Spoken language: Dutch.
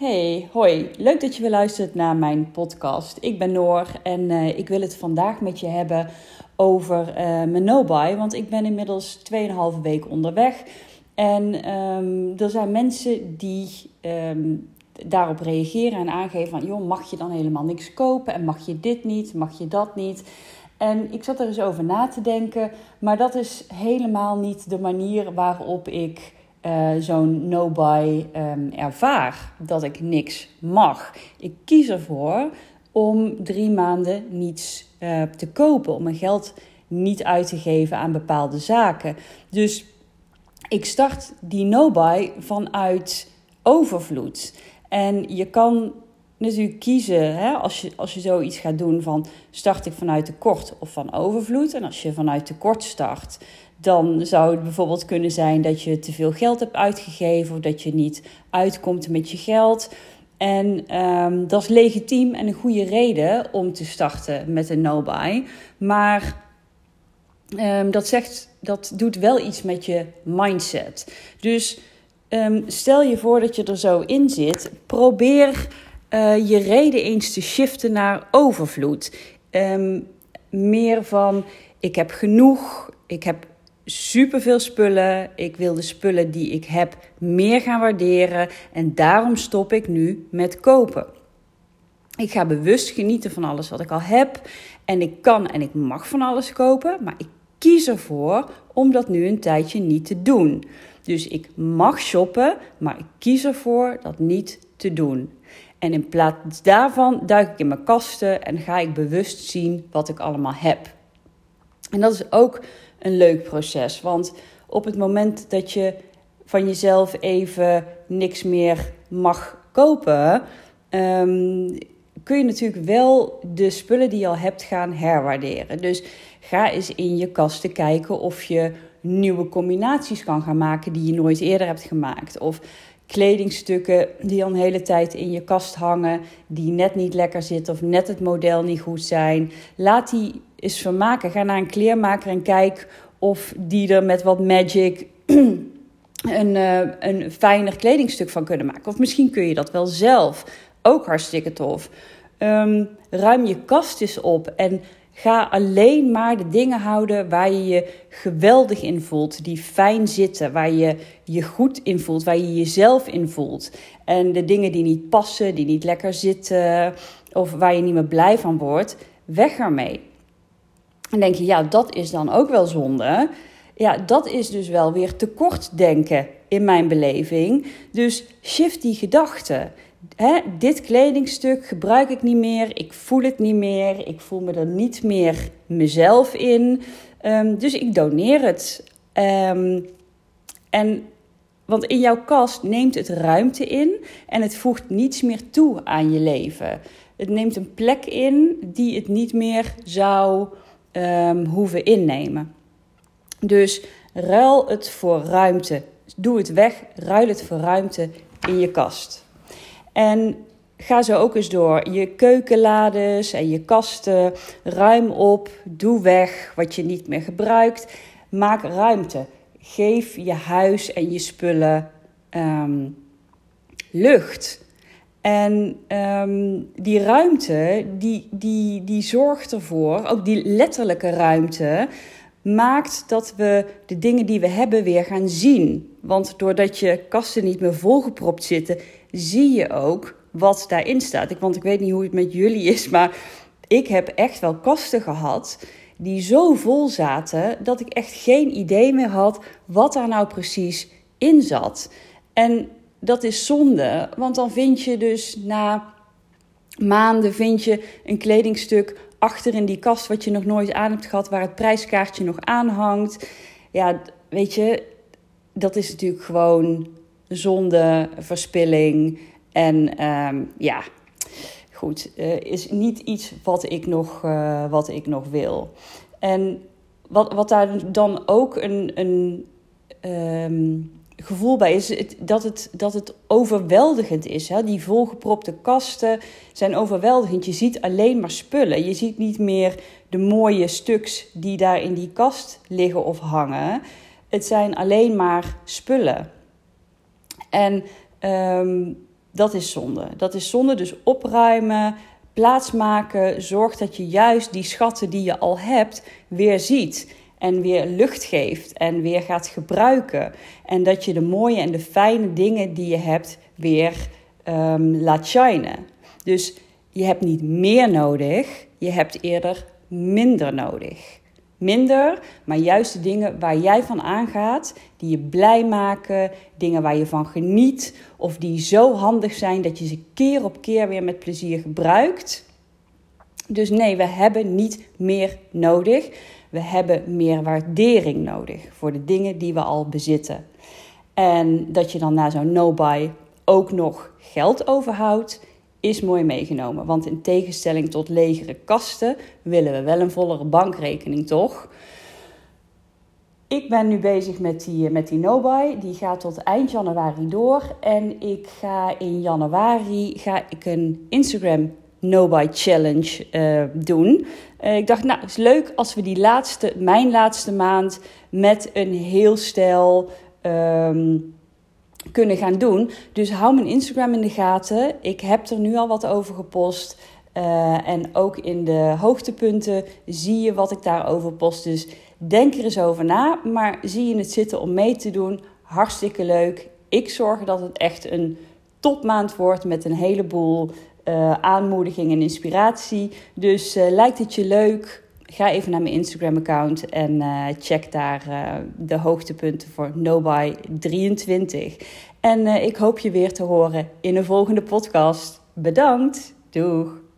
Hey, hoi. Leuk dat je weer luistert naar mijn podcast. Ik ben Noor en uh, ik wil het vandaag met je hebben over uh, mijn no-buy. Want ik ben inmiddels 2,5 week onderweg. En um, er zijn mensen die um, daarop reageren en aangeven van... joh, mag je dan helemaal niks kopen? En mag je dit niet? Mag je dat niet? En ik zat er eens over na te denken. Maar dat is helemaal niet de manier waarop ik uh, zo'n no-buy um, ervaar. Dat ik niks mag. Ik kies ervoor om drie maanden niets uh, te kopen. Om mijn geld niet uit te geven aan bepaalde zaken. Dus ik start die no-buy vanuit overvloed. En je kan natuurlijk kiezen hè, als, je, als je zoiets gaat doen van start ik vanuit tekort of van overvloed. En als je vanuit tekort start, dan zou het bijvoorbeeld kunnen zijn dat je te veel geld hebt uitgegeven of dat je niet uitkomt met je geld. En um, dat is legitiem en een goede reden om te starten met een no-buy. Maar um, dat, zegt, dat doet wel iets met je mindset. Dus um, stel je voor dat je er zo in zit. Probeer uh, je reden eens te shiften naar overvloed. meer van ik heb genoeg, ik heb superveel spullen. Ik wil de spullen die ik heb meer gaan waarderen. En daarom stop ik nu met kopen. Ik ga bewust genieten van alles wat ik al heb. En ik kan en ik mag van alles kopen. Maar ik kies ervoor om dat nu een tijdje niet te doen. Dus ik mag shoppen, maar ik kies ervoor dat niet te doen. En in plaats daarvan duik ik in mijn kasten en ga ik bewust zien wat ik allemaal heb. En dat is ook een leuk proces. Want op het moment dat je van jezelf even niks meer mag kopen, um, kun je natuurlijk wel de spullen die je al hebt gaan herwaarderen. Dus ga eens in je kasten kijken of je nieuwe combinaties kan gaan maken die je nooit eerder hebt gemaakt. Of kledingstukken die al een hele tijd in je kast hangen, die net niet lekker zitten of net het model niet goed zijn. Laat die eens vermaken. Ga naar een kleermaker en kijk of die er met wat magic een, uh, een fijner kledingstuk van kunnen maken. Of misschien kun je dat wel zelf. Ook hartstikke tof. Um, ruim je kast eens op en ga alleen maar de dingen houden waar je je geweldig in voelt. Die fijn zitten, waar je je goed in voelt, waar je jezelf in voelt. En de dingen die niet passen, die niet lekker zitten of waar je niet meer blij van wordt, weg ermee. En denk je, ja, dat is dan ook wel zonde. Ja, dat is dus wel weer tekort denken in mijn beleving. Dus shift die gedachte. Dit kledingstuk gebruik ik niet meer. Ik voel het niet meer. Ik voel me er niet meer mezelf in. Um, dus ik doneer het. Um, en want in jouw kast neemt het ruimte in en het voegt niets meer toe aan je leven. Het neemt een plek in die het niet meer zou um, hoeven innemen. Dus ruil het voor ruimte. Doe het weg, ruil het voor ruimte in je kast. En ga zo ook eens door je keukenlades en je kasten. Ruim op, doe weg wat je niet meer gebruikt. Maak ruimte. Geef je huis en je spullen um, lucht. En um, die ruimte, die, die, die zorgt ervoor, ook die letterlijke ruimte, maakt dat we de dingen die we hebben weer gaan zien. Want doordat je kasten niet meer volgepropt zitten, zie je ook wat daarin staat. Ik, want ik weet niet hoe het met jullie is, maar ik heb echt wel kasten gehad die zo vol zaten dat ik echt geen idee meer had wat daar nou precies in zat. En dat is zonde, want dan vind je dus na maanden vind je een kledingstuk achter in die kast wat je nog nooit aan hebt gehad, waar het prijskaartje nog aan hangt. Ja, weet je, dat is natuurlijk gewoon zonde, verspilling en um, ja, goed, uh, is niet iets wat ik nog, uh, wat ik nog wil. En wat, wat daar dan ook een, een um, gevoel bij is dat, het, dat het overweldigend is. Hè? Die volgepropte kasten zijn overweldigend. Je ziet alleen maar spullen. Je ziet niet meer de mooie stuks die daar in die kast liggen of hangen. Het zijn alleen maar spullen. En um, Dat is zonde. Dat is zonde. Dus opruimen, plaatsmaken. Zorg dat je juist die schatten die je al hebt weer ziet. En weer lucht geeft en weer gaat gebruiken. En dat je de mooie en de fijne dingen die je hebt weer um, laat shinen. Dus je hebt niet meer nodig, je hebt eerder minder nodig. Minder, maar juist de dingen waar jij van aangaat, die je blij maken, dingen waar je van geniet of die zo handig zijn dat je ze keer op keer weer met plezier gebruikt. Dus nee, we hebben niet meer nodig. We hebben meer waardering nodig voor de dingen die we al bezitten. En dat je dan na zo'n no-buy ook nog geld overhoudt, is mooi meegenomen. Want in tegenstelling tot legere kasten willen we wel een vollere bankrekening, toch? Ik ben nu bezig met die, met die no-buy. Die gaat tot eind januari door. En ik ga in januari ga ik een Instagram no-buy challenge uh, doen. Uh, ik dacht, nou, het is leuk als we die laatste, mijn laatste maand met een heel stel um, kunnen gaan doen. Dus hou mijn Instagram in de gaten. Ik heb er nu al wat over gepost. Uh, en ook in de hoogtepunten zie je wat ik daarover post. Dus denk er eens over na. Maar zie je het zitten om mee te doen? Hartstikke leuk. Ik zorg dat het echt een topmaand wordt met een heleboel uh, aanmoediging en inspiratie. Dus uh, lijkt het je leuk? Ga even naar mijn Instagram-account en uh, check daar de hoogtepunten voor Nobuy 23. En ik hoop je weer te horen in een volgende podcast. Bedankt. Doeg!